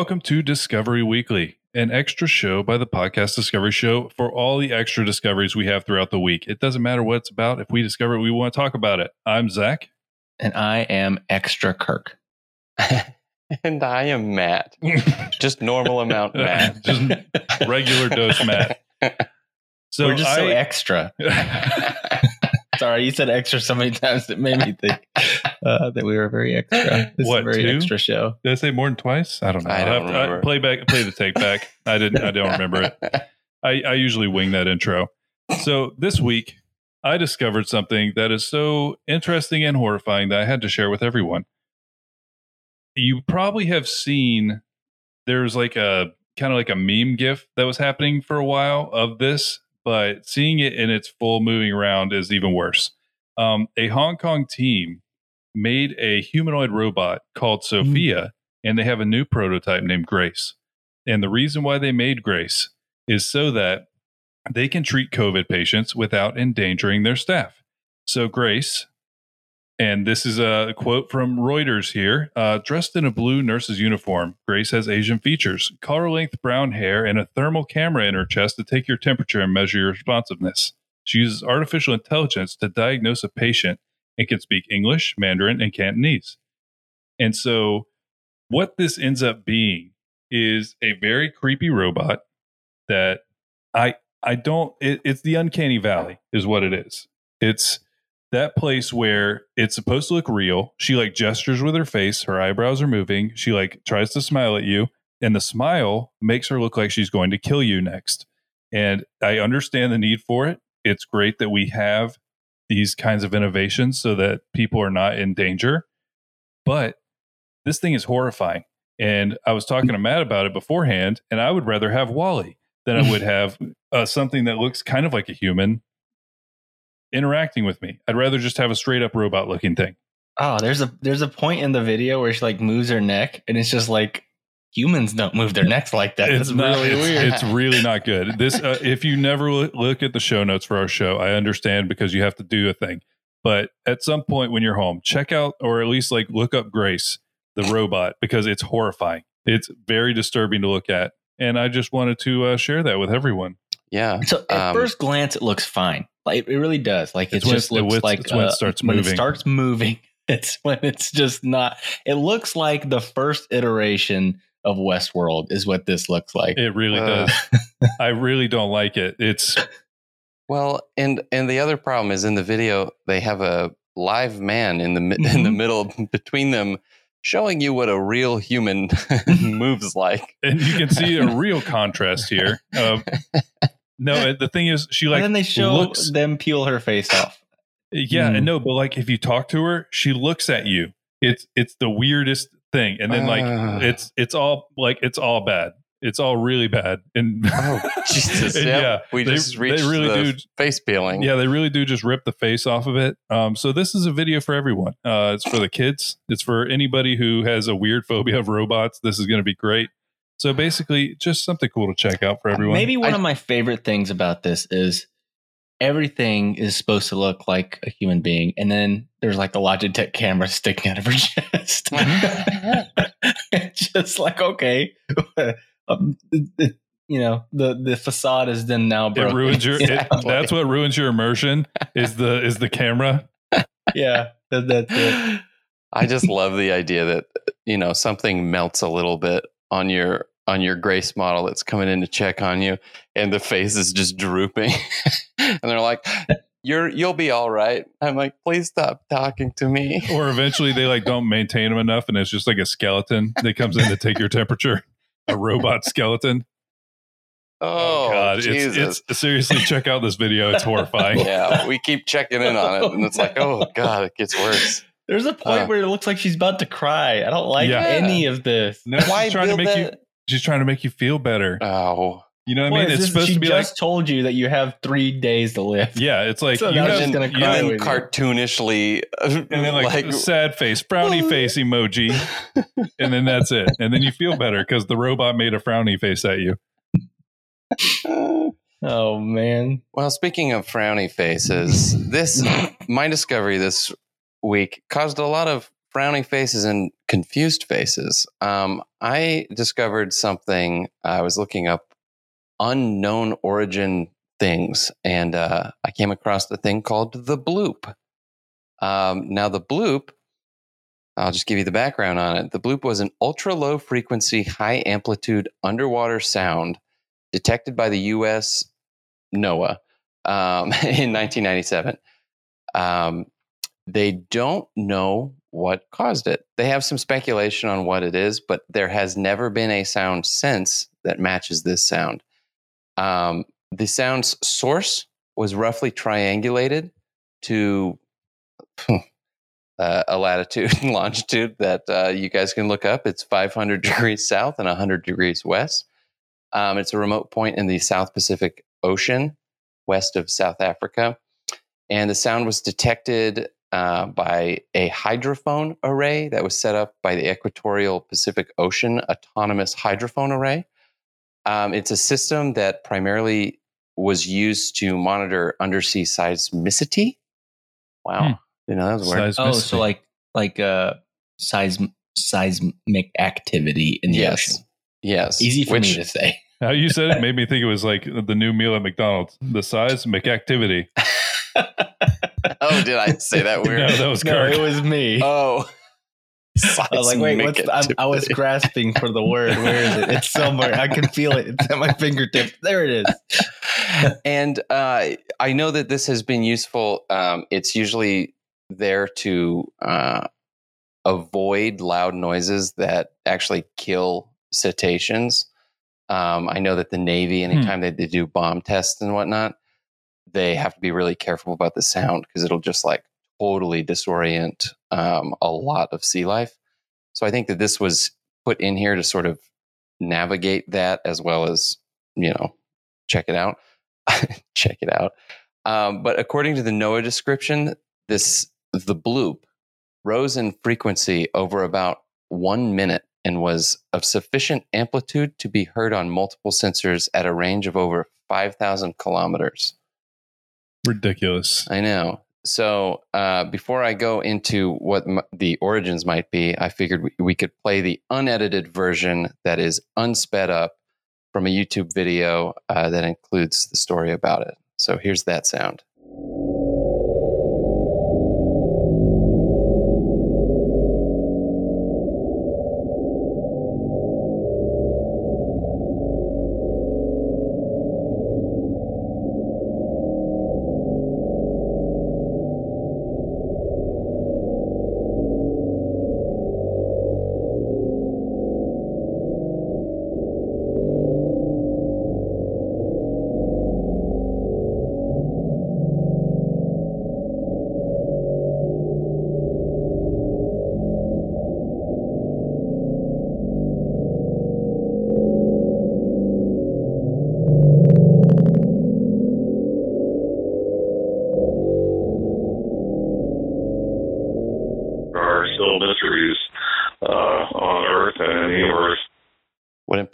Weekly. Welcome to Discovery Weekly, an extra show by the podcast Discovery Show for all the extra discoveries we have throughout the week. It doesn't matter what it's about. If we discover it, we want to talk about it. I'm Zach. And I am extra Kirk. and I am Matt. Just normal amount Matt. Just regular dose Matt. So We're just so extra. Sorry, you said extra so many times it made me think uh, that we were very extra. This What, is a very two? extra show. Did I say more than twice? I don't know. I don't have to- remember. play back, play the take back. I didn't. I don't remember it. I, I usually wing that intro. So this week, I discovered something that is so interesting and horrifying that I had to share with everyone. You probably have seen there's like a kind of like a meme gif that was happening for a while of this, but seeing it in its full moving around is even worse. Um, a Hong Kong team made a humanoid robot called Sophia, and they have a new prototype named Grace. And the reason why they made Grace is so that they can treat COVID patients without endangering their staff. So, Grace, and this is a quote from Reuters here uh, dressed in a blue nurse's uniform, Grace has Asian features, collar length brown hair, and a thermal camera in her chest to take your temperature and measure your responsiveness. She uses artificial intelligence to diagnose a patient and can speak English, Mandarin, and Cantonese. And so, what this ends up being is a very creepy robot that I I don't. It, it's the uncanny valley, is what it is. It's that place where it's supposed to look real. She like gestures with her face, her eyebrows are moving. She like tries to smile at you, and the smile makes her look like she's going to kill you next. And I understand the need for it. It's great that we have these kinds of innovations so that people are not in danger. But this thing is horrifying. And I was talking to Matt about it beforehand, and I would rather have Wally than I would have uh, something that looks kind of like a human interacting with me. I'd rather just have a straight up robot looking thing. Oh, there's a there's a point in the video where she like moves her neck, and it's just like humans don't move their necks like that. It's, not- really it's, weird. It's really not good. This, uh, if you never look, look at the show notes for our show, I understand because you have to do a thing. But at some point when you're home, check out or at least like look up Grace, the robot, because it's horrifying. It's very disturbing to look at, and I just wanted to uh, share that with everyone. yeah. So at Um, first glance, it looks fine. Like it really does. Like it It's when just it- looks it's- like it's when it uh, starts when moving. it starts moving. It's when it's just not. It looks like the first iteration of Westworld is what this looks like. It really Uh. does. I really don't like it. It's Well, and and the other problem is in the video they have a live man in the mi- in the Mhm. middle between them showing you what a real human moves like. and you can see a real contrast here. Um, no, the thing is, she like and then they show looks them peel her face off. Yeah, Mm. and no, but like if you talk to her, she looks at you. It's it's the weirdest thing, and then like Ah. it's it's all like it's all bad. It's all really bad, and Oh Jesus! and Yep, yeah, we they- just they really the do- face peeling. yeah, they really do just rip the face off of it. Um, so this is a video for everyone. Uh, it's for the kids. It's for anybody who has a weird phobia of robots. This is going to be great. So basically, just something cool to check out for everyone. Maybe one I- of my favorite things about this is everything is supposed to look like a human being, and then there's like a Logitech camera sticking out of her chest. Just like okay, um, it- it- you know the the facade is then now it ruins your. It, that's what ruins your immersion. Is the is the camera? yeah. That, that's it. I just love the idea that you know something melts a little bit on your on your grace model that's coming in to check on you, and the face is just drooping, and they're like, "You're you'll be all right." I'm like, "Please stop talking to me." or eventually they like don't maintain them enough and it's just like a skeleton that comes in to take your temperature a robot skeleton Oh, Jesus! it's, it's seriously check out this video it's horrifying yeah, we keep checking in on it, and it's like, "Oh God, it gets worse." There's a point Uh. where it looks like she's about to cry. I don't like Yeah. any of this. no, Why she's trying to build make you she's trying to make you feel better Oh, you know what i mean it's this? supposed she to be like just told you that you have three days to live. yeah it's like So you now have, she's gonna cry and then cartoonishly, and then like, sad face frowny face emoji and then that's it and then you feel better because the robot made a frowny face at you Oh man. Well, speaking of frowny faces, this my discovery this week caused a lot of frowny faces and confused faces. Um, I discovered something. I was looking up unknown origin things, and uh, I came across the thing called the bloop. Um, now, the bloop, I'll just give you the background on it. The bloop was an ultra low frequency, high amplitude underwater sound detected by the U.S. NOAA um, in 1997. Um, they don't know what caused it. They have some speculation on what it is, but there has never been a sound since that matches this sound. Um, the sound's source was roughly triangulated to uh, a latitude and longitude that uh, you guys can look up. It's 500 degrees south and 100 degrees west. Um, it's a remote point in the South Pacific Ocean, west of South Africa. And the sound was detected uh, by a hydrophone array that was set up by the Equatorial Pacific Ocean Autonomous Hydrophone Array. Um, it's a system that primarily was used to monitor undersea seismicity. Wow. Hmm. You know, that was weird. Oh, so like like uh seism seismic activity in the yes. ocean. Yes. Easy for Which- me to say. How you said it made me think it was like the new meal at McDonald's. The seismic activity. oh, did I say that weird? No, that was no, Kirk. it was me. oh. I was like, wait, what's the, I'm, I was grasping for the word. Where is it? It's somewhere. I can feel it. It's at my fingertips. There it is. and uh, I know that this has been useful. Um, it's usually there to uh, avoid loud noises that actually kill cetaceans. Um, I know that the Navy, anytime they, they do bomb tests and whatnot, they have to be really careful about the sound because it'll just like totally disorient um, a lot of sea life. So I think that this was put in here to sort of navigate that as well as, you know, check it out. check it out. Um, but according to the NOAA description, this the bloop rose in frequency over about one minute and was of sufficient amplitude to be heard on multiple sensors at a range of over 5,000 kilometers. Ridiculous. I know. So uh, before I go into what m- the origins might be, I figured we, we could play the unedited version that is unsped up from a YouTube video uh, that includes the story about it. So here's that sound.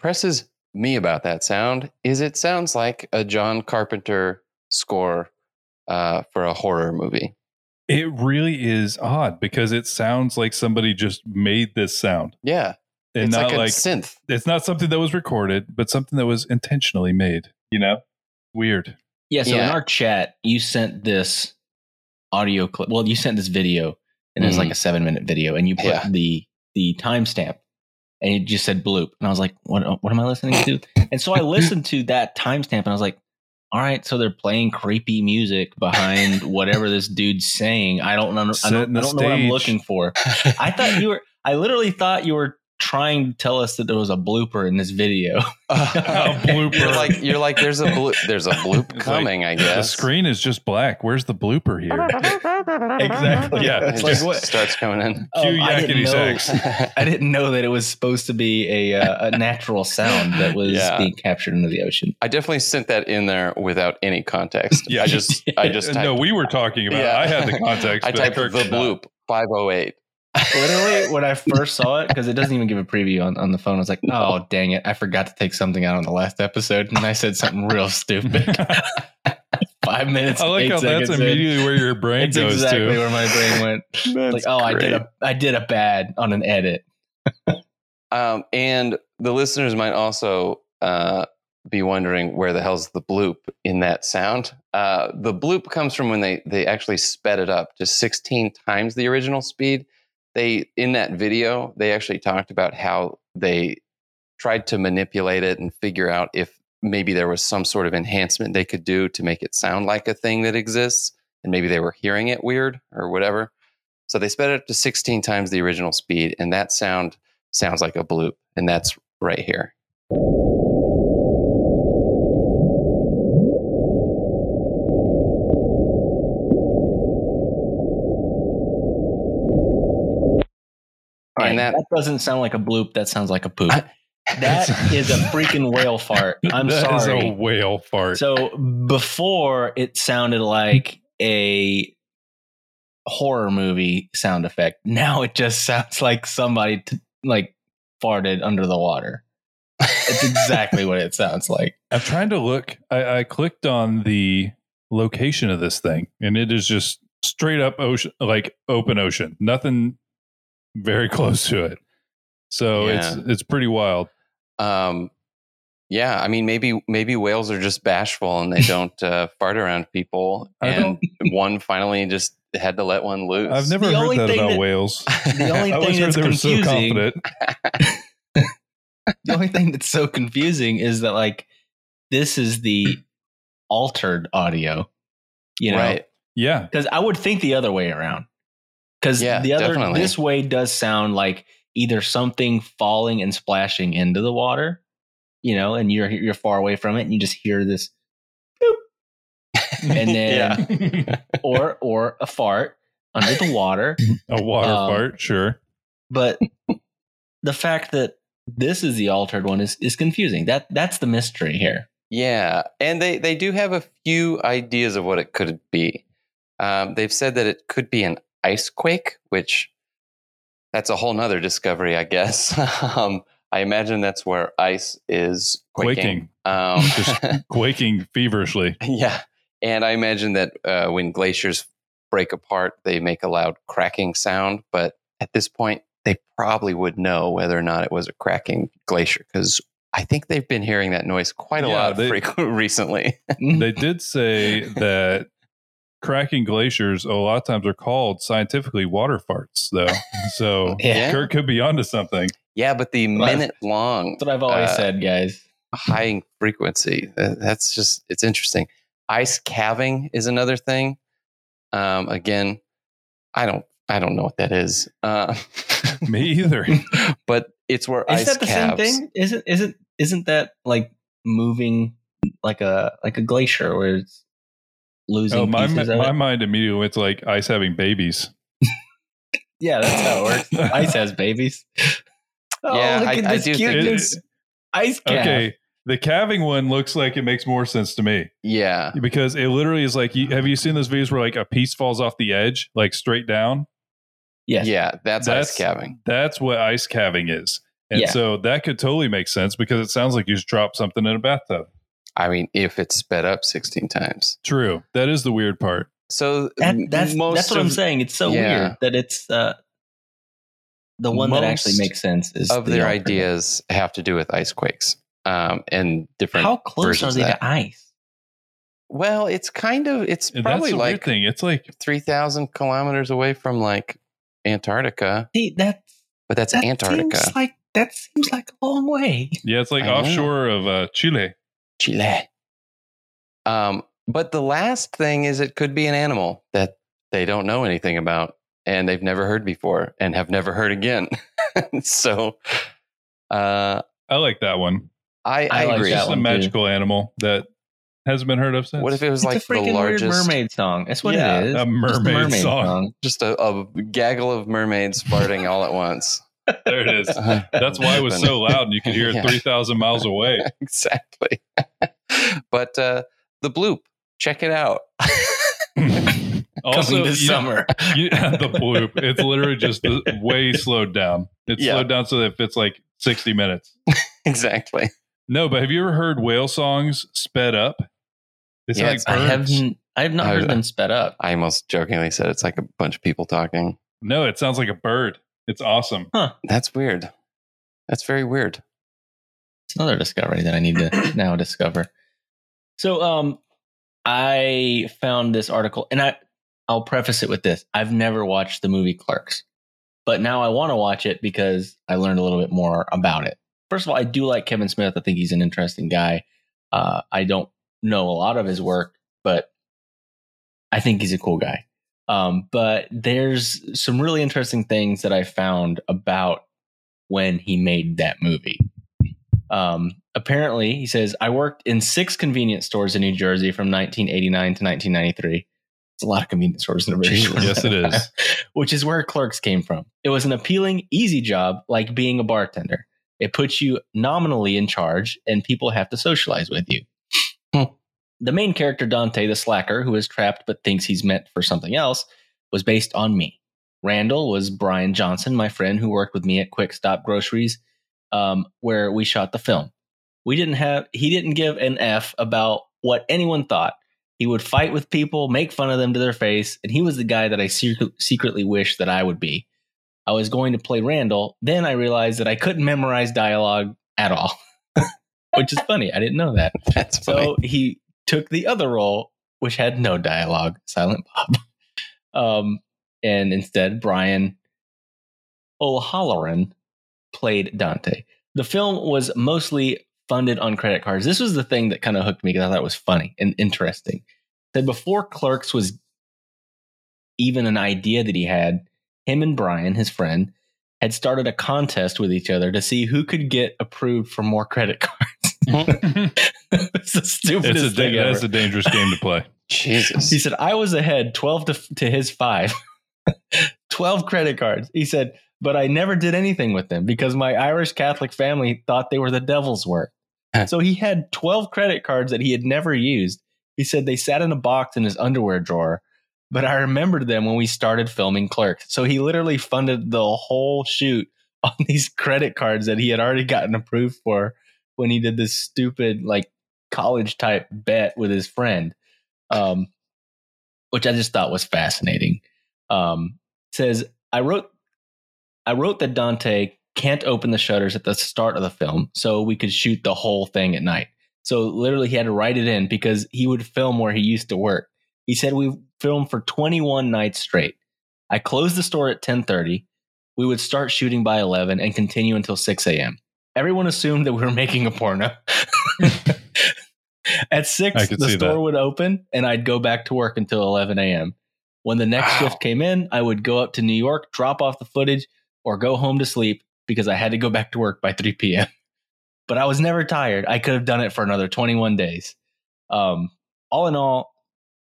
Impresses me about that sound is it sounds like a John Carpenter score uh, for a horror movie. It really is odd because it sounds like somebody just made this sound. Yeah, And it's not like a like synth. it's not something that was recorded, but something that was intentionally made, you know? Weird. Yeah. So in our chat, you sent this audio clip. Well, you sent this video, and it was like a seven minute video, and you put Yeah. the the timestamp, and it just said bloop, and I was like, what What am I listening to? and so I listened to that timestamp, and I was like. All right, so they're playing creepy music behind whatever this dude's saying. I don't know. I don't, I don't know what I'm looking for. I thought you were. I literally thought you were trying to tell us that there was a blooper in this video. blooper. You're like you're like there's a bloop, there's a bloop It's coming. I guess The screen is just black. Where's the blooper here? exactly. Yeah, It like just what? starts coming in. Oh, Cue I didn't yakety know- sax. I didn't know that it was supposed to be a uh, a natural sound that was Yeah. being captured into the ocean. I definitely sent that in there without any context. Yeah. I just I just typed, no, we were talking about. Yeah. I had the context. I typed Kirk the did bloop 508. Literally, when I first saw it, because it doesn't even give a preview on, on the phone, I was like, "Oh, dang it! I forgot to take something out on the last episode, and I said something real stupid." Five minutes. I like eight how that's seconds in. immediately where your brain That's goes exactly to. where my brain went. That's like, oh, I did a I did a bad on an edit. Um, and the listeners might also uh, be wondering where the hell's the bloop in that sound. Uh, the bloop comes from when they they actually sped it up to 16 times the original speed. They in that video they actually talked about how they tried to manipulate it and figure out if maybe there was some sort of enhancement they could do to make it sound like a thing that exists, and maybe they were hearing it weird or whatever. So they sped it up to 16 times the original speed, and that sound sounds like a bloop, and that's right here. All And that- that, doesn't sound like a bloop. That sounds like a poop. That is a freaking whale fart. I'm That is sorry. a whale fart. So before it sounded like a horror movie sound effect. Now it just sounds like somebody t- like farted under the water. It's exactly what it sounds like. I'm trying to look. I, I clicked on the location of this thing, and it is just straight up ocean, like open ocean. Nothing very close to it. So Yeah. it's it's pretty wild. Um, yeah, I mean, maybe maybe whales are just bashful and they don't uh, fart around people, and one finally just had to let one loose. I've never The heard that about that- whales. The only I thing that's they were so confident. The only thing that's so confusing is that like this is the altered audio. You know, right? Yeah, because I would think the other way around. Because Yeah, the other definitely. this way does sound like either something falling and splashing into the water, you know, and you're you're far away from it, and you just hear this, and then or or a fart under the water. a water Um, fart. Sure. But the fact that this is the altered one is is confusing. That that's the mystery here. yeah, and they they do have a few ideas of what it could be. Um, they've said that it could be an ice quake, which that's a whole nother discovery, I guess. um, I imagine that's where ice is quaking. Quaking. Um, Just Quaking feverishly. Yeah. And I imagine that uh, when glaciers break apart, they make a loud cracking sound. But at this point, they probably would know whether or not it was a cracking glacier because I think they've been hearing that noise quite a Yeah, lot they- recently. They did say that cracking glaciers a lot of times are called scientifically water farts, though. So Yeah. Kurt could be onto something. yeah, but the Well, that's- minute long That's what I've always Uh, said, guys. high frequency, that's just, it's interesting. Ice calving is another thing. Um, again, I don't, I don't know what that is. Uh, Me either. but it's where Is ice that the calves. same thing? Isn't isn't isn't that like moving like a like a glacier where it's losing Oh, my, pieces of my it? mind immediately went to like ice having babies. Yeah, that's how it works. Ice has babies. Oh, Yeah, look I- at I this do cute think new it's- ice calf. Okay. The calving one looks like it makes more sense to me Yeah. because it literally is like, you, have you seen those videos where like a piece falls off the edge, like straight down? Yes. Yeah, that's, That's- ice calving. That's what ice calving is. And Yeah. so that could totally make sense because it sounds like you just dropped something in a bathtub. I mean, if it's sped up 16 times. True. That is the weird part. So That, that's most that's what I'm saying. It's so Yeah. weird that it's uh, the one that actually makes sense is of the their alternate. ideas have to do with ice quakes um, and different. How close are versions they to ice? Well, it's kind of it's And probably that's the weird like thing. It's like three thousand kilometers away from like Antarctica, See, that but that's that Antarctica, seems like that seems like a long way. yeah, it's like I know. offshore of uh, Chile. Chile. Um, but the last thing is it could be an animal that they don't know anything about and they've never heard before and have never heard again. so, uh, I like that one. I, I, I agree. that Just a one, too. magical animal that hasn't been heard of since. What if it was It's like a freaking the largest, weird mermaid song. That's what Yeah, it is. a Just mermaid song. just a, a gaggle of mermaids farting all at once? There it is. That's why it was so loud and you could hear it Yeah. 3,000 miles away. exactly. but uh, the bloop, check it out. also, this you know, summer. you, the bloop, it's literally just the, way slowed down. It's Yeah. slowed down so that it fits like 60 minutes. exactly. No, but have you ever heard whale songs sped up? They sound Yeah, like I have birds. n- I have not I- heard them sped up. I almost jokingly said it's like a bunch of people talking. No, it sounds like a bird. It's awesome. That's weird. That's very weird. It's another discovery that I need to now discover. So, um, I found this article, and I I'll preface it with this: I've never watched the movie Clerks, but now I want to watch it because I learned a little bit more about it. First of all, I do like Kevin Smith. I think he's an interesting guy. Uh, I don't know a lot of his work, but I think he's a cool guy. Um, but there's some really interesting things that I found about when he made that movie. Um, apparently, he says, I worked in six convenience stores in New Jersey from 1989 to 1993. It's a lot of convenience stores in a very Jesus. short Yes, it is. Which is where clerks came from. It was an appealing, easy job like being a bartender. It puts you nominally in charge, and people have to socialize with you. The main character, Dante the slacker, who is trapped but thinks he's meant for something else, was based on me. Randall was Bryan Johnson, my friend who worked with me at Quick Stop Groceries, um, where we shot the film. We didn't have, he didn't give an F about what anyone thought. He would fight with people, make fun of them to their face, and he was the guy that I secret, secretly wished that I would be. I was going to play Randall. Then I realized that I couldn't memorize dialogue at all, which is funny. I didn't know that. That's funny. So he took the other role, which had no dialogue, Silent Bob. Um, and instead, Brian O'Halloran played Dante. The film was mostly funded on credit cards. This was the thing that kind of hooked me because I thought it was funny and interesting. That before Clerks was even an idea that he had, him and Brian, his friend, had started a contest with each other to see who could get approved for more credit cards. Mm-hmm. it's the stupidest it's a thing that's a dangerous game to play. Jesus. He said, I was ahead 12 to, to his five. 12 credit cards. He said, but I never did anything with them because my Irish Catholic family thought they were the devil's work. so he had 12 credit cards that he had never used. He said they sat in a box in his underwear drawer, but I remembered them when we started filming Clerks. So he literally funded the whole shoot on these credit cards that he had already gotten approved for when he did this stupid, like, college type bet with his friend um, which I just thought was fascinating. Um, says I wrote I wrote that Dante can't open the shutters at the start of the film, so we could shoot the whole thing at night. So literally, he had to write it in because he would film where he used to work. He said we filmed for 21 nights straight. I closed the store at 10:30. We would start shooting by 11 and continue until 6 a.m. Everyone assumed that we were making a porno. At six, the store that. would open and I'd go back to work until 11 a.m. When the next Wow. shift came in, I would go up to New York, drop off the footage, or go home to sleep because I had to go back to work by 3 p.m. But I was never tired. I could have done it for another 21 days. Um, all in all,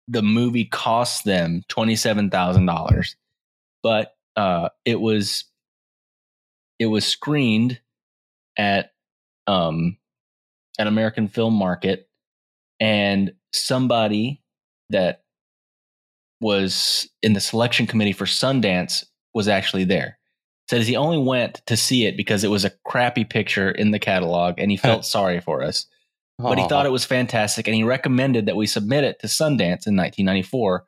the movie cost them $27,000, but uh, it was it was screened at um, an American Film Market, and somebody that was in the selection committee for Sundance was actually there. Says he only went to see it because it was a crappy picture in the catalog, and he felt sorry for us. But he thought it was fantastic, and he recommended that we submit it to Sundance in 1994,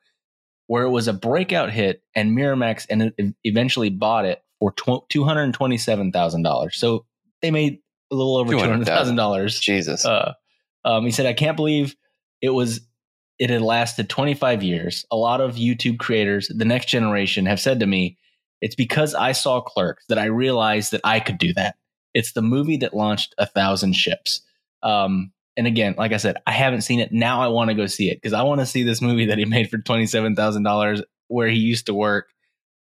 where it was a breakout hit, and Miramax and eventually bought it for $227,000. So they made a little over $200,000 Jesus. uh, um, he said, I can't believe it was, it had lasted 25 years. A lot of YouTube creators, the next generation, have said to me, it's because I saw Clerks that I realized that I could do that. It's the movie that launched a thousand ships. Um, and again, like I said, I haven't seen it. Now I want to go see it because I want to see this movie that he made for $27,000 where he used to work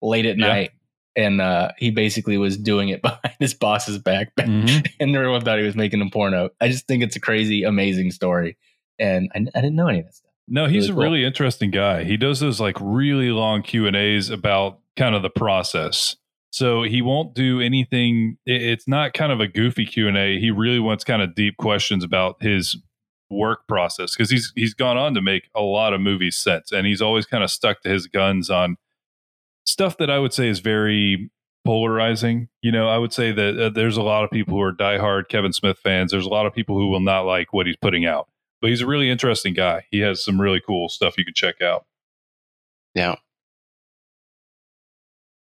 late at Yeah. night. And uh, he basically was doing it behind his boss's back Mhm. and everyone thought he was making a porno. I just think it's a crazy, amazing story, and I, I didn't know any of that stuff. No, he's Really a cool. really interesting guy. He does those like really long Q and A's about kind of the process. So he won't do anything. It's not kind of a goofy Q and A. He really wants kind of deep questions about his work process because he's he's gone on to make a lot of movies since, and he's always kind of stuck to his guns on stuff that I would say is very polarizing. You know, I would say that uh, there's a lot of people who are diehard Kevin Smith fans. There's a lot of people who will not like what he's putting out. but he's a really interesting guy. He has some really cool stuff you can check out. Yeah.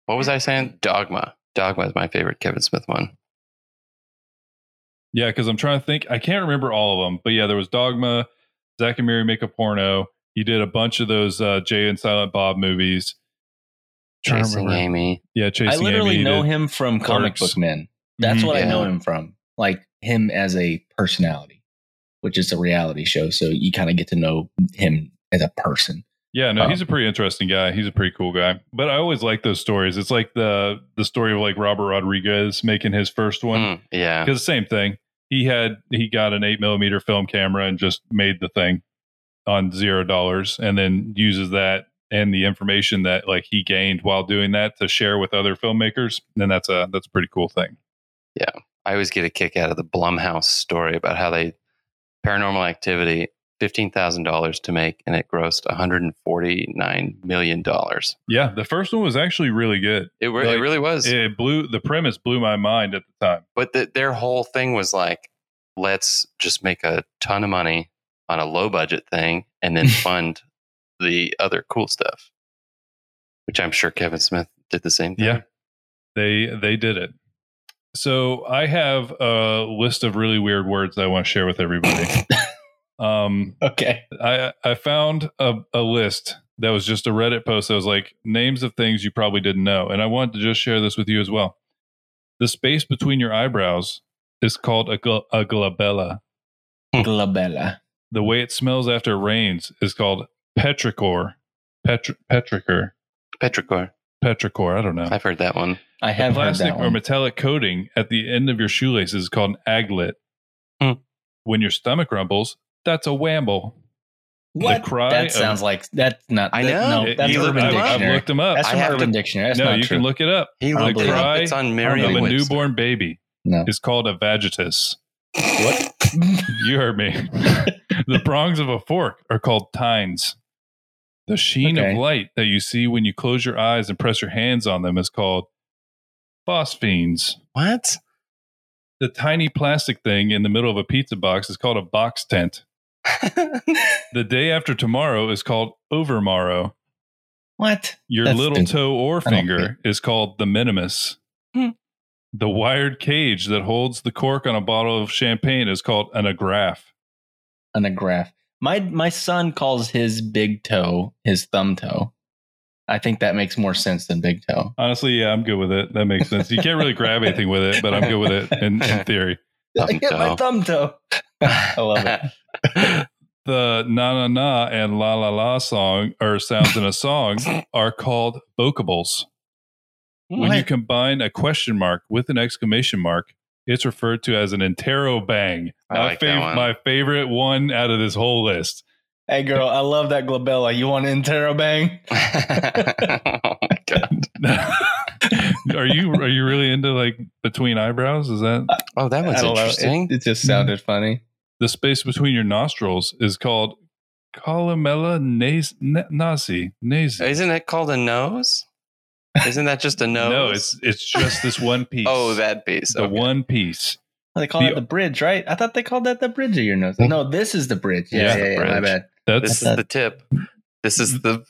What was I saying? Dogma. Dogma is my favorite Kevin Smith one. Yeah, because I'm trying to think. I can't remember all of them, but yeah, there was Dogma, Zack and Miri Make a Porno. He did a bunch of those uh, Jay and Silent Bob movies. Trying to Chasing remember. Amy. Yeah, chasing Amy. I literally Amy. know him from comic book men. That's Mhm. what I know him from. Like him as a personality, which is a reality show. So you kind of get to know him as a person. Yeah, no, Um, he's a pretty interesting guy. He's a pretty cool guy. But I always like those stories. It's like the the story of like Robert Rodriguez making his first one. Mm, yeah. Because same thing. He had he got an eight millimeter film camera and just made the thing on zero dollars, and then uses that and the information that like he gained while doing that to share with other filmmakers. And that's a that's a pretty cool thing. Yeah. I always get a kick out of the Blumhouse story about how they paranormal activity fifteen thousand dollars to make and it grossed one hundred and forty nine million dollars. Yeah, the first one was actually really good. It, re- Like, it really was. It blew the premise blew my mind at the time. but the, their whole thing was like, let's just make a ton of money on a low budget thing and then fund the other cool stuff. Which I'm sure Kevin Smith did the same thing. Yeah. They they did it. So I have a list of really weird words that I want to share with everybody. um, Okay. I I found a, a list that was just a Reddit post that was like names of things you probably didn't know, and I wanted to just share this with you as well. The space between your eyebrows is called a, gl- a glabella. Glabella. The way it smells after it rains is called petrichor. Petri- petrichor. Petrichor. Petrichor. I don't know. I've heard that one. I The have heard plastic that or one. metallic coating at the end of your shoelaces is called an aglet. Hmm. When your stomach rumbles, that's a wamble. What? The cry that of- sounds like that's not. I that- know. No, that's you Urban looked him. I've looked them up. That's I from have Urban to- Dictionary. That's no, not you true. can look it up. He I don't it believe up. It's on Of a Webster. newborn baby No. is called a vagitus. What? You heard me. the prongs of a fork are called tines. The sheen Okay. of light that you see when you close your eyes and press your hands on them is called phosphenes. What? The tiny plastic thing in the middle of a pizza box is called a box tent. The day after tomorrow is called overmorrow. What? Your That's little toe or finger is called the minimus. Hmm. The wired cage that holds the cork on a bottle of champagne is called an agraph. An a graph. My my son calls his big toe his thumb toe. I think that makes more sense than big toe. Honestly, yeah, I'm good with it. That makes sense. You can't really grab anything with it, but I'm good with it in, in theory. Thumb I get my thumb toe. I love it. The na na na and la la la song or sounds in a song are called vocables. When you combine a question mark with an exclamation mark, it's referred to as an interrobang. I my, like that one. my favorite one out of this whole list. Hey girl, I love that glabella. You want interrobang? oh my god! are you are you really into like between eyebrows? Is that Oh, that one's I don't know. interesting. It, it just sounded hmm. funny. the space between your nostrils is called columella nas- na- nasi nasi. Isn't it called a nose? Isn't that just a nose? No, it's it's just this one piece. oh that piece. the Okay. one piece. Oh, they call The- it the bridge, right? I thought they called that the bridge of your nose. No, mm-hmm. this is the bridge. Yeah, Yeah, yeah, the yeah, my bridge. bad. That's This is the tip. This is the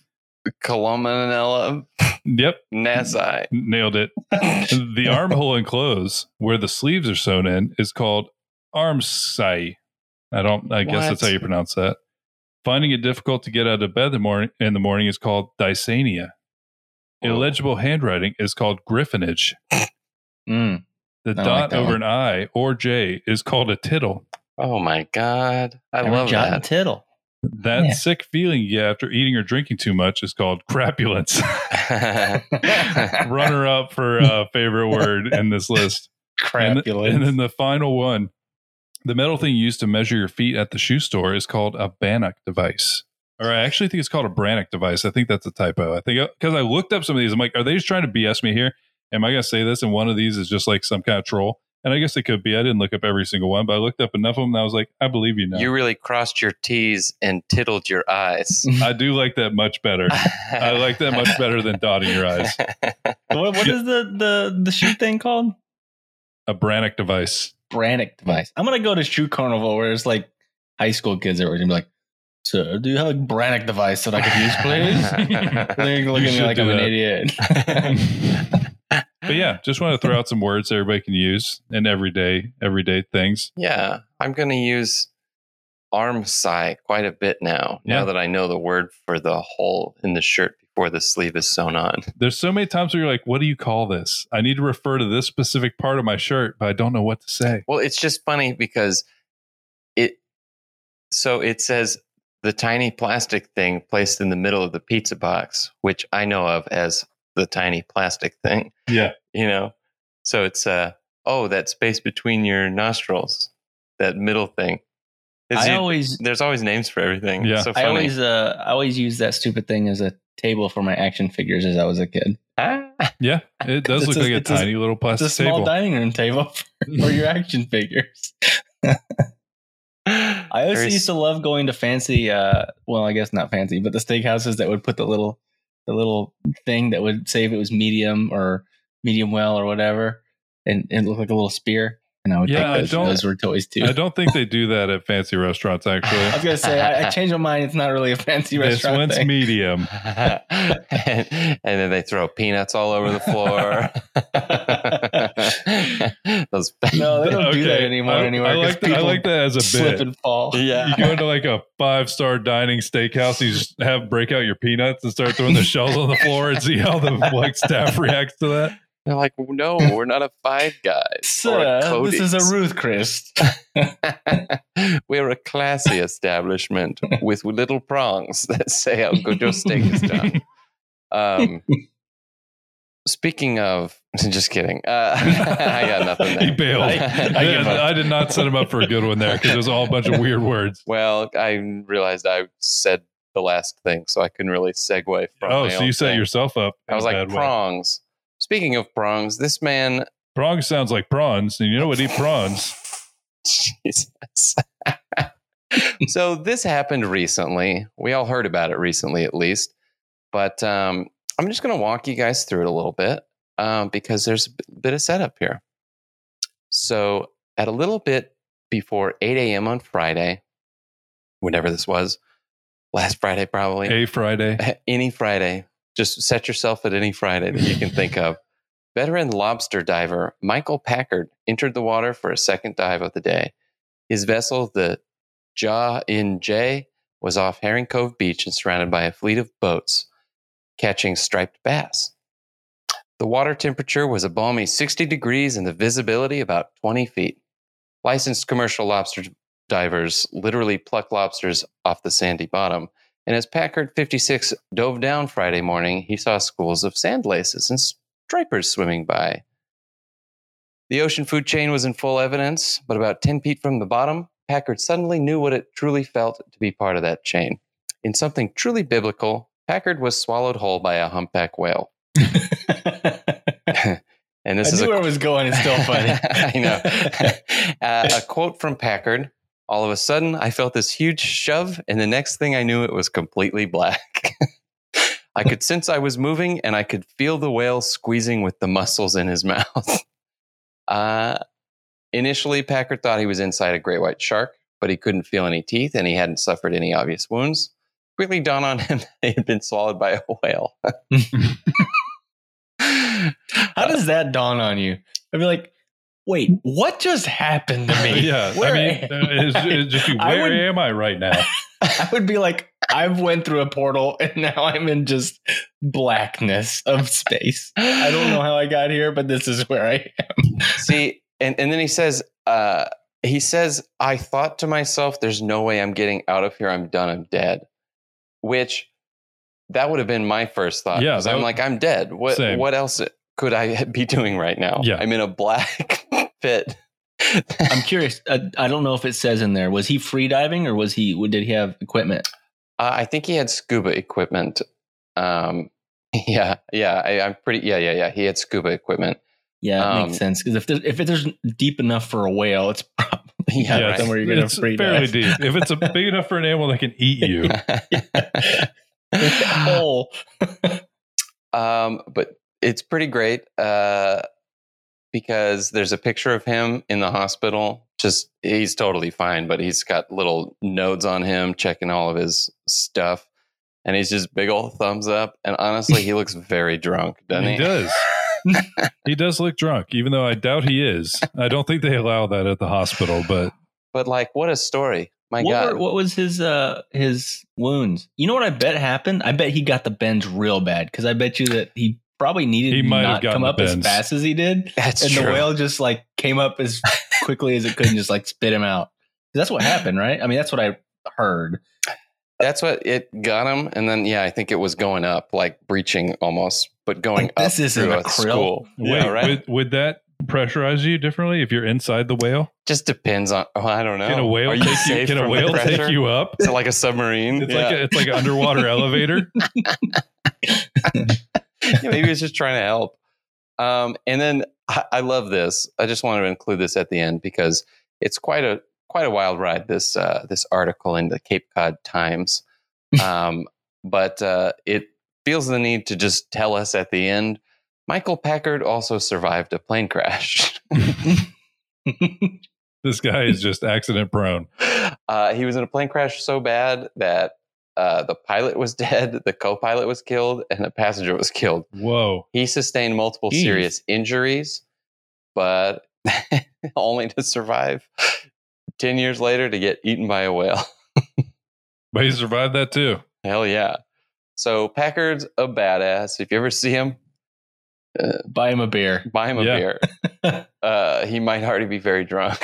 columella yep, nasi. nailed it. The armhole and clothes where the sleeves are sewn in is called armscye. I don't. I guess that's how you pronounce that. Finding it difficult to get out of bed in the morning in the morning is called dysania. Illegible handwriting is called griffinage. Mm. The I like dot that over one. an I or J is called a tittle. Oh my god! I Every love jot and that. tittle. That Yeah. sick feeling you get after eating or drinking too much is called crapulence. Runner up for uh, favorite word in this list. And, th- Crapulence. and then the final one, the metal thing used to measure your feet at the shoe store is called a Bannock device. Or I actually think it's called a Brannock device. I think that's a typo. I think because I looked up some of these, I'm like, are they just trying to BS me here? Am I going to say this? And one of these is just like some kind of troll. And I guess it could be. I didn't look up every single one, but I looked up enough of them. And I was like, I believe you now. You really crossed your T's and tiddled your eyes. I do like that much better. I like that much better than dotting your eyes. what, what is the, the, the shoe thing called? A Brannock device. Brannock device. I'm going to go to Shoe Carnival where it's like high school kids are were gonna be like, "Sir, do you have a Brannock device that I could use, please?" They're gonna look at me like I'm an idiot. But yeah, just want to throw out some words everybody can use in everyday everyday things. Yeah, I'm going to use arm sigh quite a bit now. Yeah. Now that I know the word for the hole in the shirt before the sleeve is sewn on. There's so many times where you're like, "What do you call this?" I need to refer to this specific part of my shirt, but I don't know what to say. Well, it's just funny because it. So it says the tiny plastic thing placed in the middle of the pizza box, which I know of as the tiny plastic thing. Yeah, You know, so it's uh oh that space between your nostrils, that middle thing. It's- I you- always, there's always names for everything. Yeah. It's so I funny. always, uh, I always use that stupid thing as a table for my action figures as I was a kid. Ah. yeah, it does look a- like a it's a- tiny little It's plastic a small table. dining room table for, for your action figures. I also Very used to love going to fancy, uh, well, I guess not fancy, but the steakhouses that would put the little, the little thing that would say if it was medium or medium well or whatever, and it looked like a little spear. And I would Yeah, I take those. don't- those were toys too. I don't think they do that at fancy restaurants. Actually. I was gonna say I, I changed my mind. It's not really a fancy this restaurant one's thing. medium. and, and then they throw peanuts all over the floor. Those No, they don't do that anymore I, anywhere. I 'cause like that. I like that as a slip bit. and fall. yeah. You go into like a five star dining steakhouse, you just have break out your peanuts and start throwing the shells on the floor and see how the like staff reacts to that. They're like, no, we're not a Five Guys. Sir, this is a Ruth Chris. We're a classy establishment with little prongs that say how good your steak is done. Um, speaking of, just kidding. Uh, I got nothing there. He bailed. I- I. I did not set him up for a good one there because it was all a bunch of weird words. Well, I realized I said the last thing, so I couldn't really segue from. Oh, so you set thing. yourself up. I was like prongs. way. Speaking of prongs, this man. Prong sounds like prawns, and you know what eat prawns. Jesus. so this happened recently. We all heard about it recently, at least. But um, I'm just going to walk you guys through it a little bit um, because there's a bit of setup here. So at a little bit before 8 a.m. on Friday, whenever this was, last Friday probably, A Friday. any Friday. Just set yourself at any Friday that you can think of. Veteran lobster diver Michael Packard entered the water for a second dive of the day. His vessel, the Ja'n J, was off Herring Cove Beach and surrounded by a fleet of boats catching striped bass. The water temperature was a balmy 60 degrees and the visibility about 20 feet. Licensed commercial lobster divers literally pluck lobsters off the sandy bottom. And as Packard 56 dove down Friday morning, he saw schools of sand lances and stripers swimming by. The ocean food chain was in full evidence, but about 10 feet from the bottom, Packard suddenly knew what it truly felt to be part of that chain. In something truly biblical, Packard was swallowed whole by a humpback whale. And this I is knew a where it was going. It's still funny. I know. uh, a quote from Packard. All of a sudden, I felt this huge shove, and the next thing I knew, it was completely black. I could sense I was moving, and I could feel the whale squeezing with the muscles in his mouth. Uh, initially, Packard thought he was inside a great white shark, but he couldn't feel any teeth, and he hadn't suffered any obvious wounds. Quickly dawned on him that he had been swallowed by a whale. How does that dawn on you? I'd be like, wait, what just happened to me? yeah, Where I mean, am- it's, it's just I would- am I right now? I would be like, I've went through a portal and now I'm in just blackness of space. I don't know how I got here, but this is where I am. See, and, and then he says, uh, he says, I thought to myself, there's no way I'm getting out of here. I'm done. I'm dead. Which that would have been my first thought. Yeah, 'cause that I'm would- like, I'm dead. What Same. what else could I be doing right now? Yeah. I'm in a black pit. I'm curious. Uh, I don't know if it says in there. Was he free diving or was he? Did he have equipment? Uh, I think he had scuba equipment. Um, yeah, yeah, I, I'm pretty. Yeah, yeah, yeah. He had scuba equipment. Yeah, it Um, makes sense. Because if there's, if there's deep enough for a whale, it's probably Yeah, not right. somewhere you're gonna it's free fairly dive. deep. If it's a big enough for an animal that can eat you, Hole. um, but it's pretty great. Uh, because there's a picture of him in the hospital. Just he's totally fine, but he's got little nodes on him checking all of his stuff. And he's just big old thumbs up. And honestly, he looks very drunk, doesn't he? he does. he does look drunk, even though I doubt he is. I don't think they allow that at the hospital, but But like, what a story! My what, God, were- what was his uh his wounds? You know what I bet happened? I bet he got the bends real bad because I bet you that he probably needed He to might not gotten come the up as fast as he did, that's and true. the whale just like came up as quickly as it could and just like spit him out. That's what happened, right? I mean, that's what I heard. That's what it got him, and then yeah, I think it was going up, like breaching almost, but going Like, this up isn't through a a krill. school. yeah, right. would, would that pressurize you differently if you're inside the whale? Just depends on. Oh, I don't know. Can a whale Are you take you? safe Can a whale take you up? Is it like a submarine? It's yeah. like a, it's like an underwater elevator. yeah, maybe it's just trying to help. Um, and then I, I love this. I just want to include this at the end because it's quite a quite a wild ride. This uh, this article in the Cape Cod Times, um, but uh, it feels the need to just tell us at the end. Michael Packard also survived a plane crash. This guy is just accident prone. uh, he was in a plane crash so bad that uh, the pilot was dead, the co-pilot was killed, and the passenger was killed. Whoa. He sustained multiple Jeez. serious injuries, but only to survive 10 years later to get eaten by a whale. But he survived that too. Hell yeah. So Packard's a badass. If you ever see him, Buy him a beer. buy him a Yeah. beer. Uh, he might already be very drunk.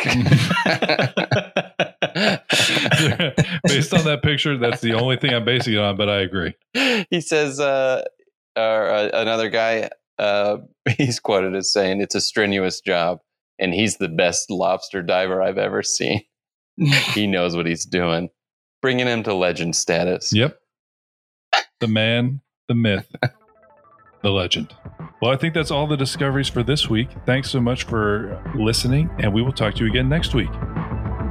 Based on that picture, that's the only thing I'm basing it on, but I agree. he says, uh, or uh, another guy, uh, he's quoted as saying, it's a strenuous job, and he's the best lobster diver I've ever seen. he knows what he's doing, bringing him to legend status. Yep. The man, the myth, the legend. Well, I think that's all the discoveries for this week. Thanks so much for listening, and we will talk to you again next week.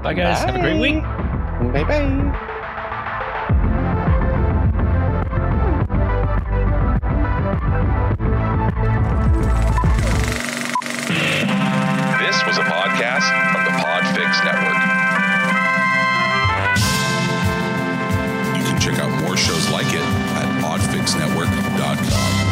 Bye, guys. Have a great week. Bye bye. This was a podcast from the Podfix Network. You can check out more shows like it at podfixnetwork.com.